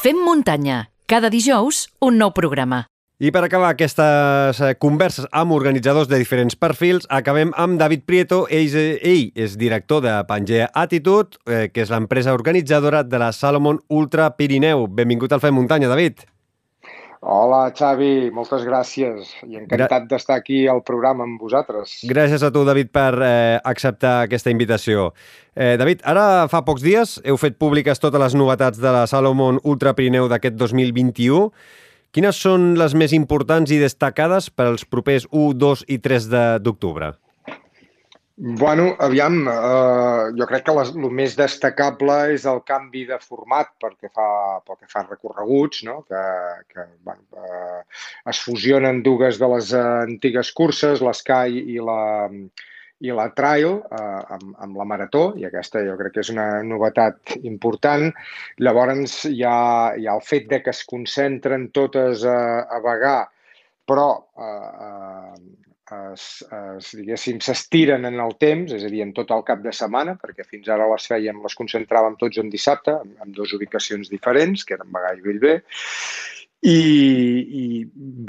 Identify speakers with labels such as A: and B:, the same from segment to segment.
A: Fem muntanya. Cada dijous, un nou programa.
B: I per acabar aquestes eh, converses amb organitzadors de diferents perfils, acabem amb David Prieto. Ell, ell és director de Pangea Attitude, eh, que és l'empresa organitzadora de la Salomon Ultra Pirineu. Benvingut al Fem Muntanya, David.
C: Hola, Xavi, moltes gràcies i encantat Gra d'estar aquí al programa amb vosaltres.
B: Gràcies a tu, David, per eh, acceptar aquesta invitació. Eh, David, ara fa pocs dies heu fet públiques totes les novetats de la Salomon Ultra Pirineu d'aquest 2021. Quines són les més importants i destacades per als propers 1, 2 i 3 d'octubre?
C: Bueno, aviam, eh, jo crec que el més destacable és el canvi de format pel que fa, pel que fa recorreguts, no? que, que bueno, eh, es fusionen dues de les antigues curses, l'Sky i la, i la trail eh, amb, amb la marató, i aquesta jo crec que és una novetat important. Llavors hi ha, hi ha el fet de que es concentren totes a, a vagar, però eh, eh, es, es, diguéssim, s'estiren en el temps, és a dir, en tot el cap de setmana, perquè fins ara les fèiem, les concentràvem tots en dissabte, en, en dues ubicacions diferents, que eren Bagà i Bellver, i, i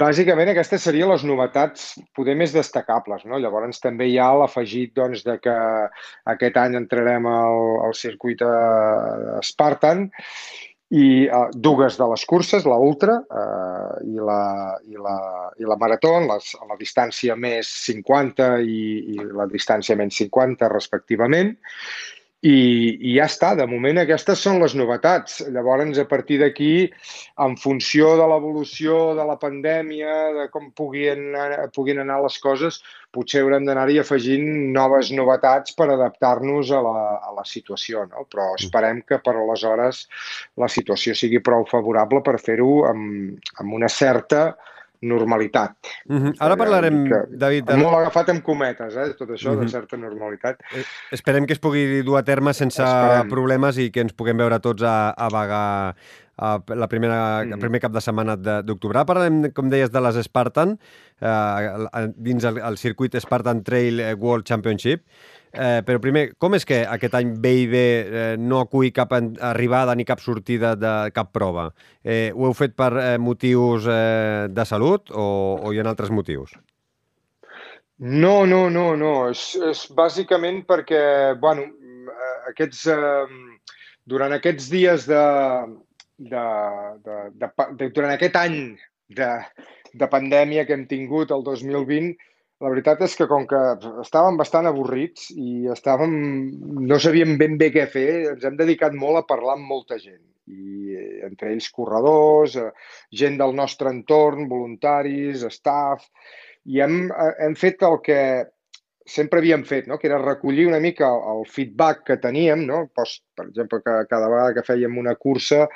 C: bàsicament aquestes serien les novetats poder més destacables. No? Llavors també hi ha l'afegit doncs, de que aquest any entrarem al, al circuit uh, Spartan i uh, dues de les curses, la ultra uh, i, la, i, la, i la marató, les, la distància més 50 i, i la distància menys 50 respectivament i, i ja està, de moment aquestes són les novetats. Llavors, a partir d'aquí, en funció de l'evolució de la pandèmia, de com puguin, puguin anar les coses, potser haurem d'anar-hi afegint noves novetats per adaptar-nos a, la, a la situació. No? Però mm. esperem que per aleshores la situació sigui prou favorable per fer-ho amb, amb una certa normalitat.
B: Uh -huh. Ara parlarem, que, David...
C: De... Molt agafat amb cometes, eh, tot això, uh -huh. de certa normalitat.
B: Eh, esperem que es pugui dur a terme sense esperem. problemes i que ens puguem veure tots a, a vagar a la primera, mm. el primer cap de setmana d'octubre. Parlem, com deies, de les Spartan, eh, dins el, el circuit Spartan Trail World Championship. Eh, però primer, com és que aquest any B&B eh, no acull cap arribada ni cap sortida de cap prova? Eh, ho heu fet per eh, motius eh, de salut o, o hi ha altres motius?
C: No, no, no, no. És, és bàsicament perquè, bueno, aquests, eh, durant aquests dies de, de, de, de, de, durant aquest any de, de pandèmia que hem tingut el 2020, la veritat és que com que estàvem bastant avorrits i estàvem, no sabíem ben bé què fer, ens hem dedicat molt a parlar amb molta gent. I eh, entre ells corredors, eh, gent del nostre entorn, voluntaris, staff, i hem, eh, hem fet el que sempre havíem fet, no? que era recollir una mica el, feedback que teníem, no? Post, per exemple, que cada vegada que fèiem una cursa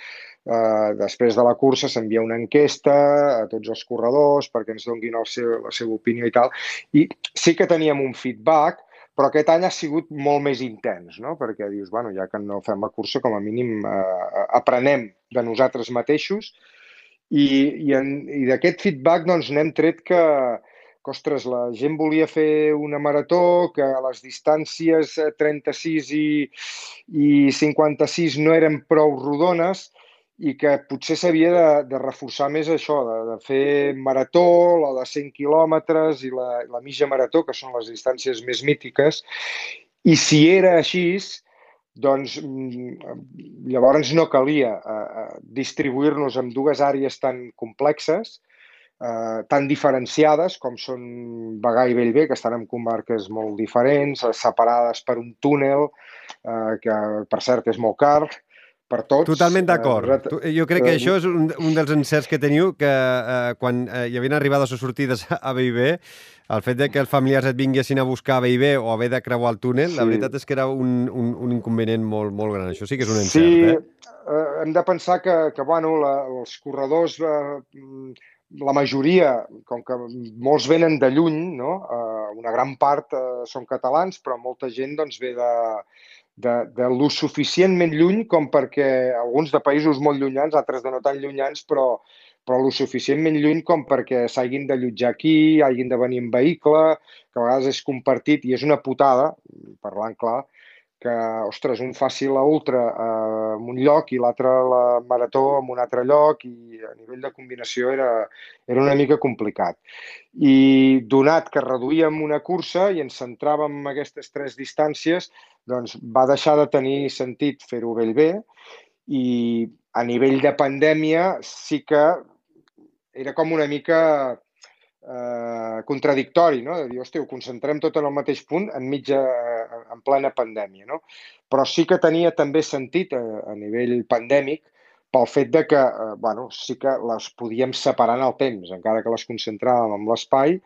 C: Eh, després de la cursa s'envia una enquesta a tots els corredors perquè ens donguin el seu, la seva opinió i tal. I sí que teníem un feedback, però aquest any ha sigut molt més intens, no? perquè dius, bueno, ja que no fem la cursa, com a mínim eh, aprenem de nosaltres mateixos i, i, en, i d'aquest feedback doncs, n'hem tret que, que, ostres, la gent volia fer una marató, que les distàncies 36 i, i 56 no eren prou rodones, i que potser s'havia de, de reforçar més això, de, de fer marató, la de 100 quilòmetres i la, la mitja marató, que són les distàncies més mítiques. I si era així, doncs mm, llavors no calia eh, eh, distribuir-nos en dues àrees tan complexes, eh, tan diferenciades com són Bagà i Bellver, que estan en comarques molt diferents, separades per un túnel, eh, que per cert és molt car, per tots.
B: Totalment d'acord. Eh, jo crec que eh, això és un, un dels encerts que teniu, que eh, quan eh, hi havia arribades o sortides a B&B, el fet de que els familiars et vinguessin a buscar a B&B o haver de creuar el túnel, sí. la veritat és que era un, un, un inconvenient molt, molt gran. Això sí que és un encert,
C: sí,
B: eh?
C: eh? hem de pensar que, que bueno, la, els corredors, eh, la majoria, com que molts venen de lluny, no? eh, una gran part eh, són catalans, però molta gent doncs, ve de, de, de lo suficientment lluny com perquè alguns de països molt llunyans, altres de no tan llunyans, però, però lo suficientment lluny com perquè s'hagin d'allotjar aquí, hagin de venir en vehicle, que a vegades és compartit i és una putada, parlant clar, que, ostres, un faci la ultra eh, en un lloc i l'altre la marató en un altre lloc i a nivell de combinació era, era una mica complicat. I donat que reduïem una cursa i ens centràvem en aquestes tres distàncies, doncs va deixar de tenir sentit fer-ho bell bé i a nivell de pandèmia sí que era com una mica eh, contradictori, no? de dir, hòstia, ho concentrem tot en el mateix punt enmig de, en plena pandèmia. No? Però sí que tenia també sentit a, a nivell pandèmic pel fet de que, eh, bueno, sí que les podíem separar en el temps, encara que les concentràvem en l'espai,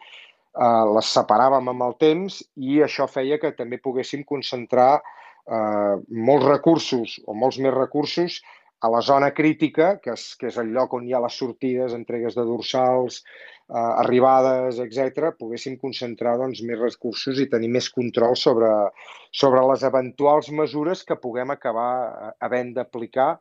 C: eh, les separàvem amb el temps i això feia que també poguéssim concentrar eh, molts recursos o molts més recursos a la zona crítica, que és, que és el lloc on hi ha les sortides, entregues de dorsals, eh, arribades, etc, poguéssim concentrar doncs, més recursos i tenir més control sobre, sobre les eventuals mesures que puguem acabar eh, havent d'aplicar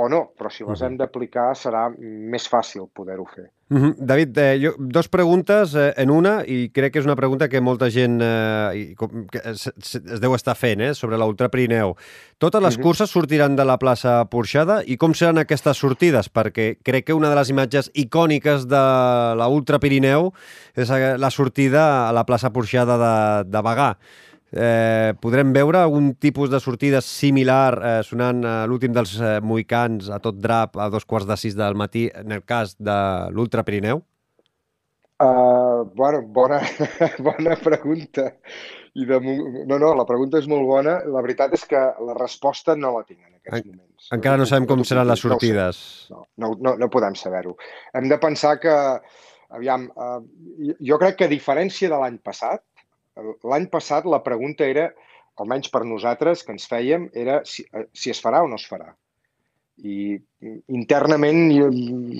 C: o no, però si les hem d'aplicar serà més fàcil poder-ho fer.
B: Uh -huh. David, eh, jo, dos preguntes eh, en una, i crec que és una pregunta que molta gent eh, que es, es deu estar fent eh, sobre l'Ultra Pirineu. Totes les uh -huh. curses sortiran de la plaça Porxada i com seran aquestes sortides? Perquè crec que una de les imatges icòniques de l'Ultra Pirineu és la sortida a la plaça Porxada de, de Bagà. Eh, podrem veure algun tipus de sortida similar eh, sonant a l'últim dels eh, Moicans a tot drap a dos quarts de sis del matí en el cas de l'Ultra Pirineu?
C: Uh, bueno, bona, bona pregunta. I de, no, no, la pregunta és molt bona. La veritat és que la resposta no la tinc en aquests en, moments.
B: Encara no sabem com seran les sortides.
C: No, no, no, no podem saber-ho. Hem de pensar que, aviam, uh, jo crec que a diferència de l'any passat, L'any passat la pregunta era, almenys per nosaltres, que ens fèiem, era si, eh, si es farà o no es farà. I internament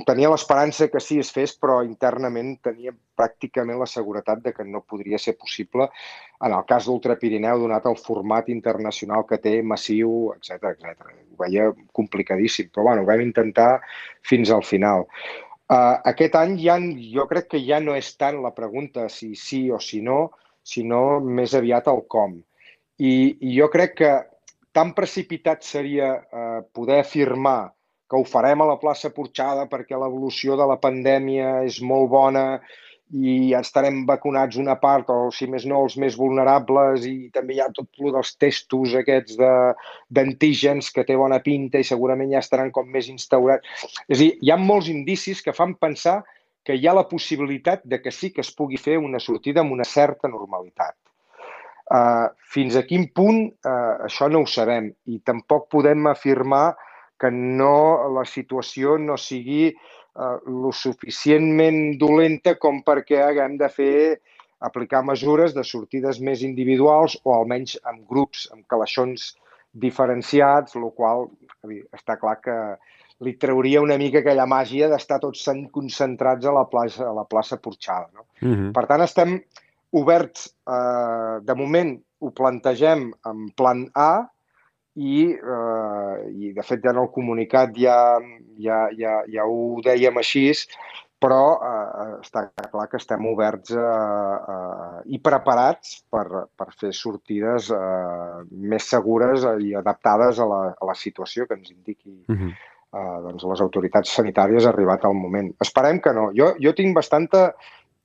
C: tenia l'esperança que sí es fes, però internament tenia pràcticament la seguretat de que no podria ser possible en el cas d'Ultra Pirineu, donat el format internacional que té, massiu, etc etc. Ho veia complicadíssim, però bueno, ho vam intentar fins al final. Uh, aquest any ja, jo crec que ja no és tant la pregunta si sí o si no, sinó més aviat el com. I, i jo crec que tan precipitat seria eh, poder afirmar que ho farem a la plaça Porxada perquè l'evolució de la pandèmia és molt bona i estarem vacunats una part, o si més no, els més vulnerables, i també hi ha tot el dels testos aquests d'antígens que té bona pinta i segurament ja estaran com més instaurats. És a dir, hi ha molts indicis que fan pensar que hi ha la possibilitat de que sí que es pugui fer una sortida amb una certa normalitat. Uh, fins a quin punt uh, això no ho sabem i tampoc podem afirmar que no la situació no sigui uh, lo suficientment dolenta com perquè haguem de fer aplicar mesures de sortides més individuals o almenys amb grups, amb calaixons diferenciats, el qual està clar que li trauria una mica aquella màgia d'estar tots concentrats a la plaça, a la plaça Porxada. No? Uh mhm. -huh. Per tant, estem oberts, eh, de moment ho plantegem en plan A i, eh, i de fet ja en el comunicat ja, ja, ja, ja ho dèiem així, però eh, està clar que estem oberts eh, eh, i preparats per, per fer sortides eh, més segures i adaptades a la, a la situació que ens indiqui uh mhm. -huh eh, doncs les autoritats sanitàries ha arribat al moment. Esperem que no. Jo, jo tinc bastanta,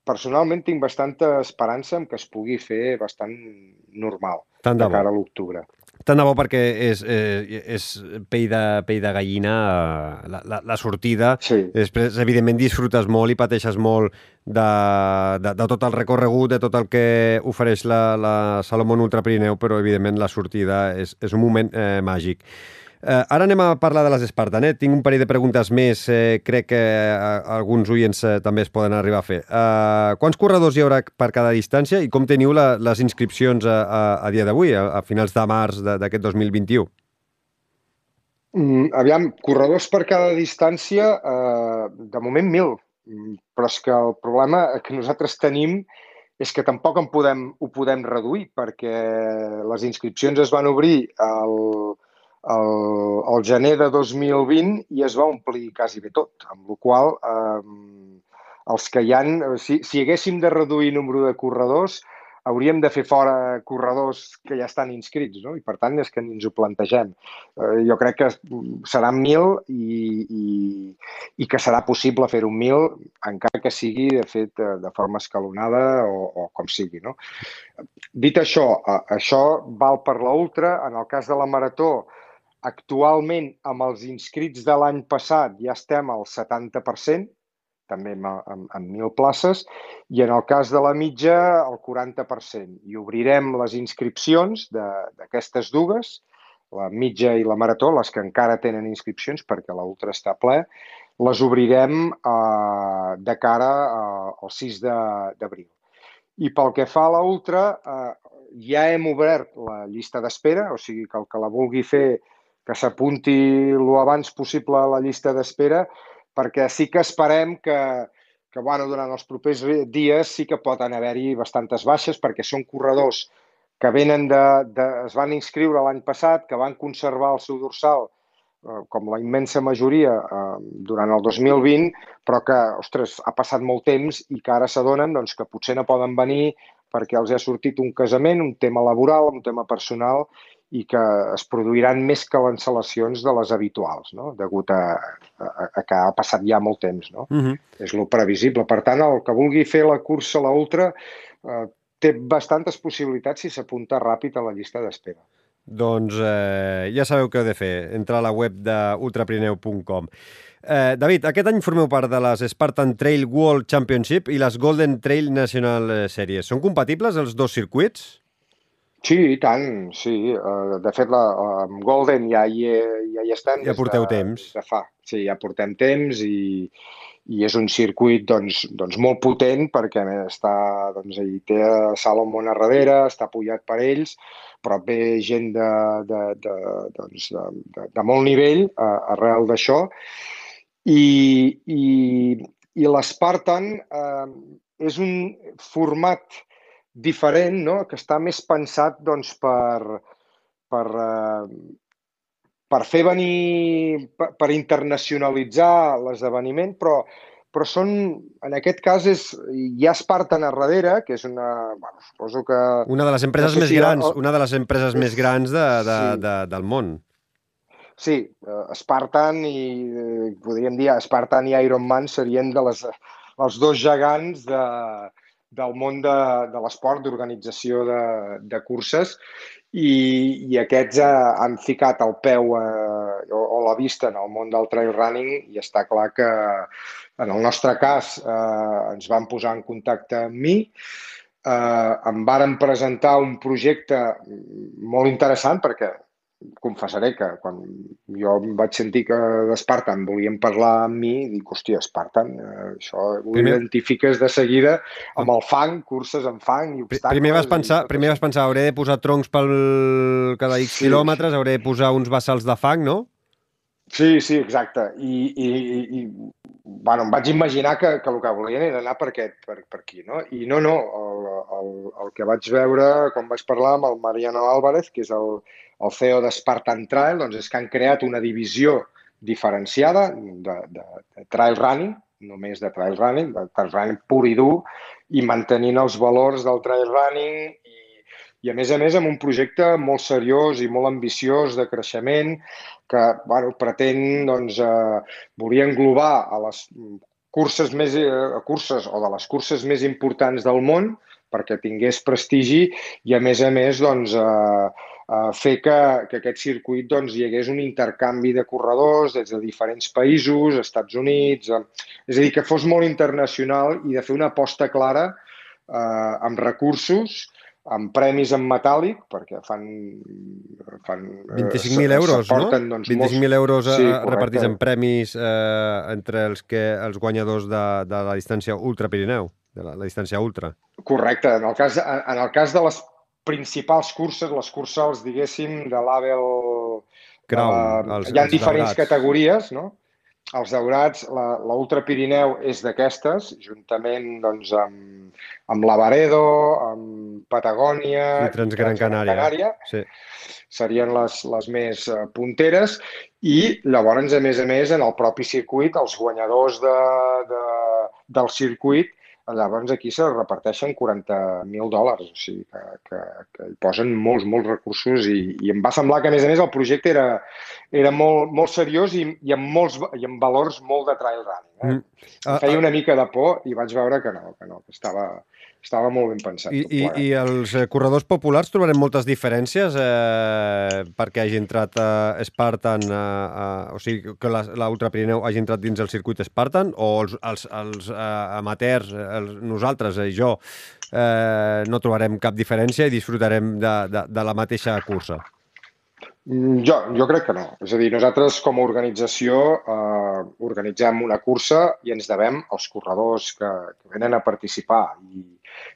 C: personalment tinc bastanta esperança en que es pugui fer bastant normal Tant de, de cara a l'octubre.
B: Tant de bo perquè és, eh, és pell, de, pell de gallina eh, la, la, la sortida. Sí. Després, evidentment, disfrutes molt i pateixes molt de, de, de tot el recorregut, de tot el que ofereix la, la Salomon Ultra Pirineu, però, evidentment, la sortida és, és un moment eh, màgic. Eh, ara anem a parlar de les Espartan. Eh? Tinc un parell de preguntes més. Eh, crec que eh, alguns oients eh, també es poden arribar a fer. Eh, quants corredors hi haurà per cada distància i com teniu la, les inscripcions a, a, a dia d'avui, a, a finals de març d'aquest 2021?
C: Mm, aviam, corredors per cada distància, eh, de moment mil. Mm, però és que el problema que nosaltres tenim és que tampoc en podem, ho podem reduir perquè les inscripcions es van obrir el, el, el gener de 2020 i es va omplir quasi bé tot, amb la qual eh, els que hi han, si, si haguéssim de reduir número de corredors, hauríem de fer fora corredors que ja estan inscrits, no? I per tant és que ens ho plantegem. Eh, jo crec que seran mil i, i, i que serà possible fer un mil, encara que sigui, de fet, de, forma escalonada o, o com sigui, no? Dit això, això val per la ultra. En el cas de la marató, actualment, amb els inscrits de l'any passat, ja estem al 70%, també amb, amb, amb 1.000 places, i en el cas de la mitja, el 40%. I obrirem les inscripcions d'aquestes dues, la mitja i la marató, les que encara tenen inscripcions perquè l'ultra està ple, les obrirem eh, de cara eh, al 6 d'abril. I pel que fa a l'ultra, eh, ja hem obert la llista d'espera, o sigui que el que la vulgui fer que s'apunti el abans possible a la llista d'espera, perquè sí que esperem que, que bueno, durant els propers dies sí que poden haver-hi bastantes baixes perquè són corredors que venen de, de, es van inscriure l'any passat, que van conservar el seu dorsal eh, com la immensa majoria eh, durant el 2020, però que, ostres, ha passat molt temps i que ara s'adonen doncs, que potser no poden venir perquè els ha sortit un casament, un tema laboral, un tema personal i que es produiran més cancel·lacions de les habituals, no? degut a, a, a que ha passat ja molt temps. No? Uh -huh. És lo previsible. Per tant, el que vulgui fer la cursa, la ultra, eh, té bastantes possibilitats si s'apunta ràpid a la llista d'espera.
B: Doncs eh, ja sabeu què heu de fer, entrar a la web d'ultraprineu.com. Eh, David, aquest any formeu part de les Spartan Trail World Championship i les Golden Trail National Series. Són compatibles els dos circuits?
C: Sí, i tant, sí. Uh, de fet, la, amb Golden ja hi, ja hi estem.
B: Ja porteu de, temps.
C: De fa. Sí, ja portem temps i, i és un circuit doncs, doncs molt potent perquè està, doncs, hi té Salomon a darrere, està apoyat per ells, però ve gent de, de, de, doncs, de, de, de molt nivell uh, arrel d'això. I, i, i l'Spartan uh, és un format diferent, no? que està més pensat doncs, per, per, eh, per fer venir, per, per internacionalitzar l'esdeveniment, però, però són, en aquest cas, és, hi ha Spartan a darrere, que és una, bueno, suposo que...
B: Una de les empreses no sé més si grans, el... una de les empreses més grans de, de, sí. de, del món.
C: Sí, uh, Spartan i, eh, podríem dir, Spartan i Iron Man serien de les, els dos gegants de, del món de, de l'esport, d'organització de, de curses, i, i aquests eh, han ficat el peu eh, o, o la vista en el món del trail running i està clar que en el nostre cas eh, ens van posar en contacte amb mi, eh, em varen presentar un projecte molt interessant perquè confessaré que quan jo em vaig sentir que d'Espartan volien parlar amb mi, dic, hòstia, Espartan, eh, això ho primer... identifiques de seguida amb el fang, curses en fang i obstacles...
B: Primer vas pensar, primer vas pensar hauré de posar troncs pel cada X sí. quilòmetres, hauré de posar uns bassals de fang, no?
C: Sí, sí, exacte. I, i, i bueno, em vaig imaginar que, que el que volien era anar per, aquest, per, per aquí, no? I no, no, el, el, el que vaig veure quan vaig parlar amb el Mariano Álvarez, que és el, el CEO de Spartan Trail, doncs és que han creat una divisió diferenciada de, de, de trail running, només de trail running, de trail running pur i dur, i mantenint els valors del trail running i, i a més a més amb un projecte molt seriós i molt ambiciós de creixement que bueno, pretén doncs, eh, volia englobar a les curses més eh, curses o de les curses més importants del món perquè tingués prestigi i a més a més doncs, eh, eh, fer que, que aquest circuit doncs, hi hagués un intercanvi de corredors des de diferents països, Estats Units, eh, és a dir, que fos molt internacional i de fer una aposta clara eh, amb recursos, amb premis en metàl·lic, perquè fan... fan
B: 25.000 eh, euros, porten, no? Doncs, 25.000 euros sí, eh, repartits en premis eh, entre els, que, els guanyadors de, de la distància Ultra Pirineu, de la, la distància ultra.
C: Correcte. En el cas, en el cas de les principals curses, les curses, diguéssim, de l'Avel...
B: Crown, uh, els,
C: hi ha els diferents daurats. categories, no? Els daurats, l'Ultra Pirineu és d'aquestes, juntament doncs, amb, amb l'Avaredo, amb Patagònia...
B: I Transgran Canària. Canària. Sí.
C: Serien les, les més uh, punteres. I llavors, a més a més, en el propi circuit, els guanyadors de, de, del circuit llavors aquí se reparteixen 40.000 dòlars, o sigui que, que, que hi posen molts, molts recursos i, i em va semblar que, a més a més, el projecte era, era molt, molt seriós i, i, amb molts, i amb valors molt de trail running. Eh? Mm. Em feia una mica de por i vaig veure que no, que no, que estava, estava molt ben pensat.
B: I, i, I els eh, corredors populars trobarem moltes diferències eh, perquè hagi entrat eh, Spartan, eh, eh, o sigui, que l'Ultra Pirineu hagi entrat dins el circuit Spartan, o els, els, els eh, amateurs, els, nosaltres i eh, jo, eh, no trobarem cap diferència i disfrutarem de, de, de la mateixa cursa?
C: Mm, jo, jo crec que no. És a dir, nosaltres com a organització eh, organitzem una cursa i ens devem als corredors que, que venen a participar. I,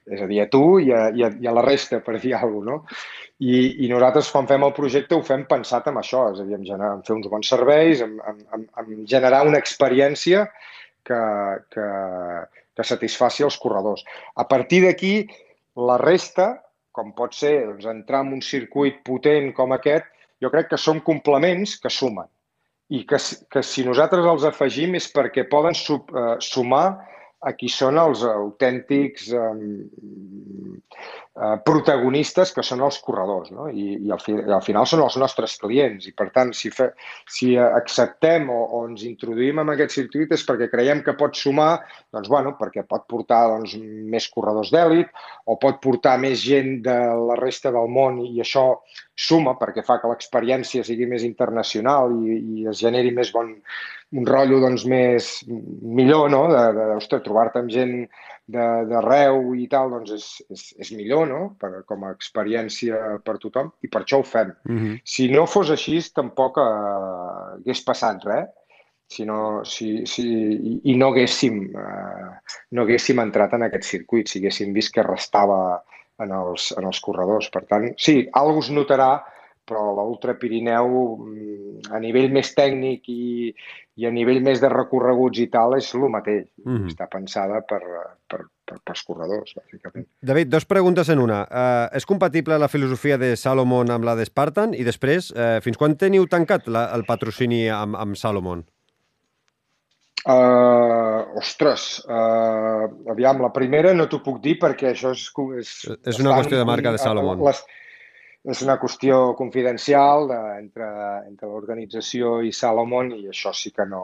C: és a dir, a tu i a, i a, i a la resta, per dir alguna cosa, no? I, I nosaltres, quan fem el projecte, ho fem pensat en això, és a dir, en, generar, en fer uns bons serveis, en, en, en generar una experiència que, que, que satisfaci els corredors. A partir d'aquí, la resta, com pot ser doncs, entrar en un circuit potent com aquest, jo crec que són complements que sumen i que, que si nosaltres els afegim és perquè poden sub, eh, sumar a qui són els autèntics eh, protagonistes que són els corredors, no? I, i al, fi, al final són els nostres clients i, per tant, si, fe, si acceptem o, o ens introduïm en aquest circuit és perquè creiem que pot sumar, doncs, bueno, perquè pot portar doncs, més corredors d'èlit o pot portar més gent de la resta del món i això suma perquè fa que l'experiència sigui més internacional i, i es generi més bon, un rotllo doncs, més millor, no? De, de, ostres, trobar-te amb gent d'arreu i tal, doncs és, és, és millor, no? Per, com a experiència per tothom, i per això ho fem. Mhm. -huh. Si no fos així, tampoc eh, hagués passat res, si no, si, si, i, i no, haguéssim, eh, no haguéssim entrat en aquest circuit, si haguéssim vist que restava en els, en els corredors. Per tant, sí, algú es notarà, però l'Ultra Pirineu mm, a nivell més tècnic i, i a nivell més de recorreguts i tal és el mateix. Mm -hmm. Està pensada per, per, per, pels corredors, bàsicament.
B: David, dos preguntes en una. Uh, és compatible la filosofia de Salomon amb la de Spartan? I després, uh, fins quan teniu tancat la, el patrocini amb, amb Salomon?
C: Uh, ostres, uh, aviam, la primera no t'ho puc dir perquè això és... És,
B: és una qüestió de marca de Salomon. Les,
C: és una qüestió confidencial de, entre, entre l'organització i Salomon i això sí que no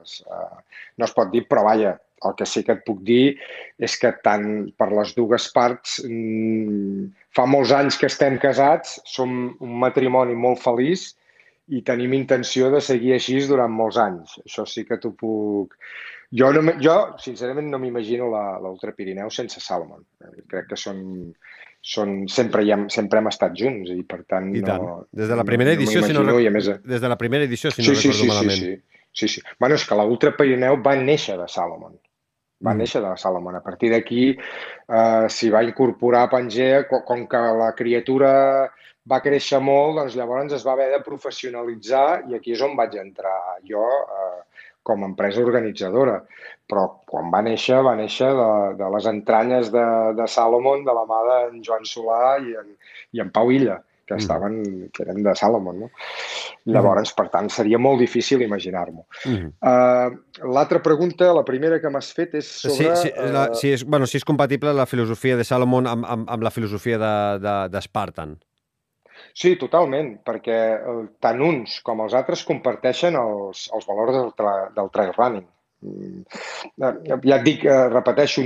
C: es, uh, no es pot dir, però vaja, el que sí que et puc dir és que tant per les dues parts mm, fa molts anys que estem casats, som un matrimoni molt feliç i tenim intenció de seguir així durant molts anys. Això sí que t'ho puc... Jo, no, jo sincerament, no m'imagino l'Ultra Pirineu sense Salomon. Crec que són són, sempre, hi hem, sempre hem estat junts i per tant...
B: I tant. No, des de la primera edició, no si no, i a més... des de la primera edició, si sí, no sí, recordo
C: sí,
B: malament.
C: Sí, sí, sí, sí. Bueno, és que l'Ultra Pirineu va néixer de Salomon. Va mm. néixer de Salomon. A partir d'aquí eh, s'hi va incorporar Pangea, com, com que la criatura va créixer molt, doncs llavors es va haver de professionalitzar i aquí és on vaig entrar jo eh, com a empresa organitzadora. Però quan va néixer, va néixer de, de les entranyes de, de Salomon, de la mà d'en Joan Solà i en, i en Pau Illa, que mm. estaven, que eren de Salomon, no? Llavors, mm. per tant, seria molt difícil imaginar-m'ho. Mm. Uh, L'altra pregunta, la primera que m'has fet, és sobre...
B: Sí, sí, la, si, és, bueno, si és compatible la filosofia de Salomon amb, amb, amb la filosofia de, de, de.
C: Sí, totalment, perquè eh, tant uns com els altres comparteixen els, els valors del, tra, del trail running. Mm, eh, ja et dic, eh, repeteixo,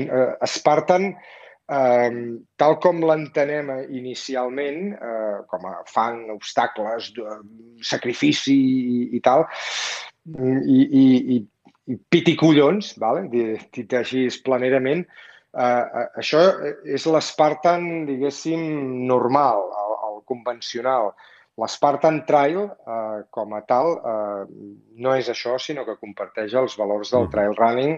C: Spartan, eh, tal com l'entenem inicialment, eh, com a fang, obstacles, sacrifici i, i tal, i, i, i, i piti collons, vale? dit així planerament, eh, això és l'Spartan, diguéssim, normal, convencional. L'Spartan Trail, eh, com a tal, eh, no és això, sinó que comparteix els valors del mm. trail running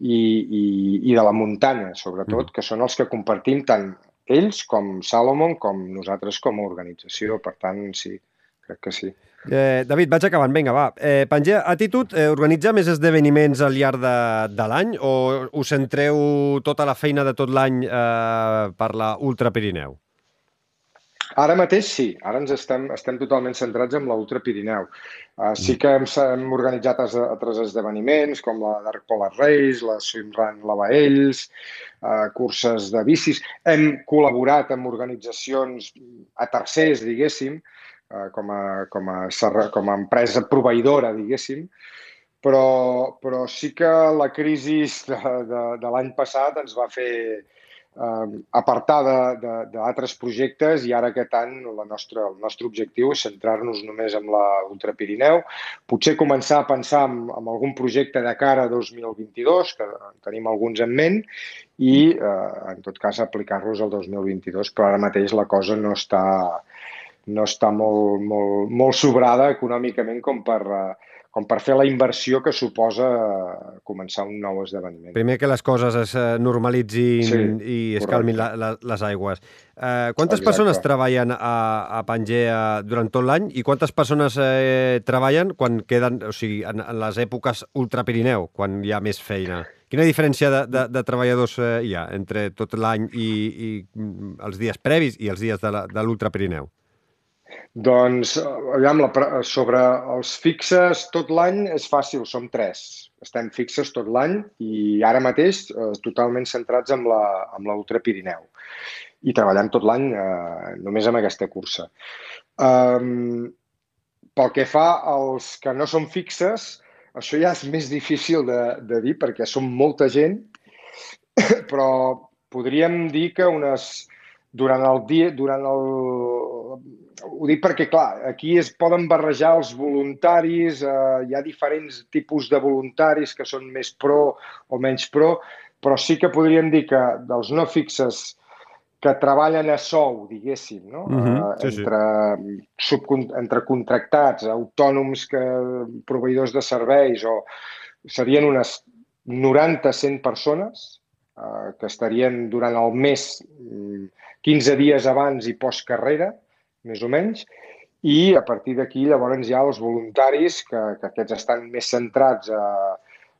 C: i, i, i de la muntanya, sobretot, mm. que són els que compartim tant ells com Salomon, com nosaltres com a organització. Per tant, sí, crec que sí.
B: Eh, David, vaig acabant. Vinga, va. Eh, Pangea, Attitude eh, organitza més esdeveniments al llarg de, de l'any o us centreu tota la feina de tot l'any eh, per la Ultra Pirineu?
C: Ara mateix sí, ara ens estem, estem totalment centrats en l'Ultra Pirineu. Uh, sí que hem, hem organitzat altres esdeveniments com la Dark Polar Race, la Swimrun Lavaells, uh, curses de bicis. Hem col·laborat amb organitzacions a tercers, diguéssim, uh, com, a, com, a, com a empresa proveïdora, diguéssim, però, però sí que la crisi de, de, de l'any passat ens va fer eh, apartar d'altres projectes i ara aquest any la nostra, el nostre objectiu és centrar-nos només en la Ultra Pirineu, potser començar a pensar en, en algun projecte de cara a 2022, que tenim alguns en ment, i eh, en tot cas aplicar-los al 2022, però ara mateix la cosa no està, no està molt, molt, molt sobrada econòmicament com per, eh, com per fer la inversió que suposa començar un nou esdeveniment.
B: Primer que les coses es eh, normalitzin sí, i es correcte. calmin la, la, les aigües. Eh, quantes Exacte. persones treballen a, a Pangea durant tot l'any i quantes persones eh, treballen quan queden, o sigui, en, en les èpoques ultrapirineu, quan hi ha més feina? Quina diferència de, de, de treballadors eh, hi ha entre tot l'any i, i mm, els dies previs i els dies de l'ultrapirineu?
C: Doncs, aviam, la, sobre els fixes tot l'any és fàcil, som tres. Estem fixes tot l'any i ara mateix eh, totalment centrats amb la, amb l'Ultra Pirineu. I treballem tot l'any eh, només amb aquesta cursa. Um, pel que fa als que no són fixes, això ja és més difícil de, de dir perquè som molta gent, però podríem dir que unes, durant el dia, durant el, ho dic perquè, clar, aquí es poden barrejar els voluntaris, eh, hi ha diferents tipus de voluntaris que són més pro o menys pro, però sí que podríem dir que dels no fixes que treballen a sou, diguéssim, no? Uh -huh, sí, entre, sí. Subcon entre contractats, autònoms, que, proveïdors de serveis, o serien unes 90-100 persones eh, que estarien durant el mes 15 mm, dies abans i post-carrera, més o menys, i a partir d'aquí llavors hi ha els voluntaris que, que aquests estan més centrats a,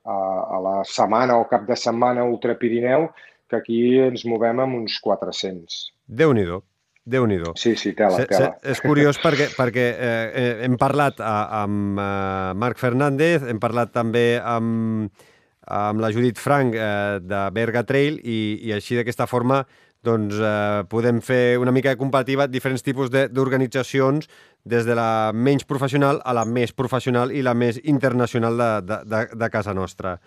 C: a, a la setmana o cap de setmana Ultra Pirineu, que aquí ens movem amb uns 400.
B: Déu-n'hi-do. déu nhi
C: Sí, sí, tela, tela.
B: És curiós perquè, perquè eh, eh, hem parlat a, amb eh, Marc Fernández, hem parlat també amb, amb la Judit Frank eh, de Berga Trail i, i així d'aquesta forma doncs eh, podem fer una mica comparativa diferents tipus d'organitzacions des de la menys professional a la més professional i la més internacional de, de, de, de casa nostra.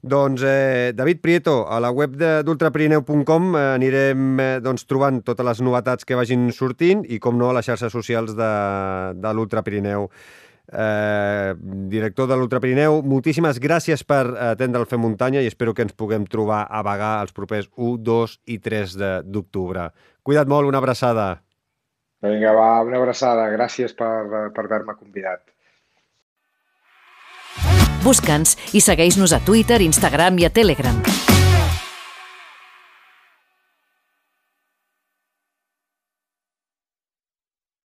B: Doncs, eh, David Prieto, a la web d'ultrapirineu.com eh, anirem eh, doncs, trobant totes les novetats que vagin sortint i, com no, a les xarxes socials de, de l'Ultra Pirineu eh, director de l'Ultrapirineu, moltíssimes gràcies per atendre el Fem Muntanya i espero que ens puguem trobar a vagar els propers 1, 2 i 3 d'octubre. Cuida't molt, una abraçada.
C: Vinga, va, una abraçada. Gràcies per, per haver-me convidat.
A: Busca'ns i segueix-nos a Twitter, Instagram i a Telegram.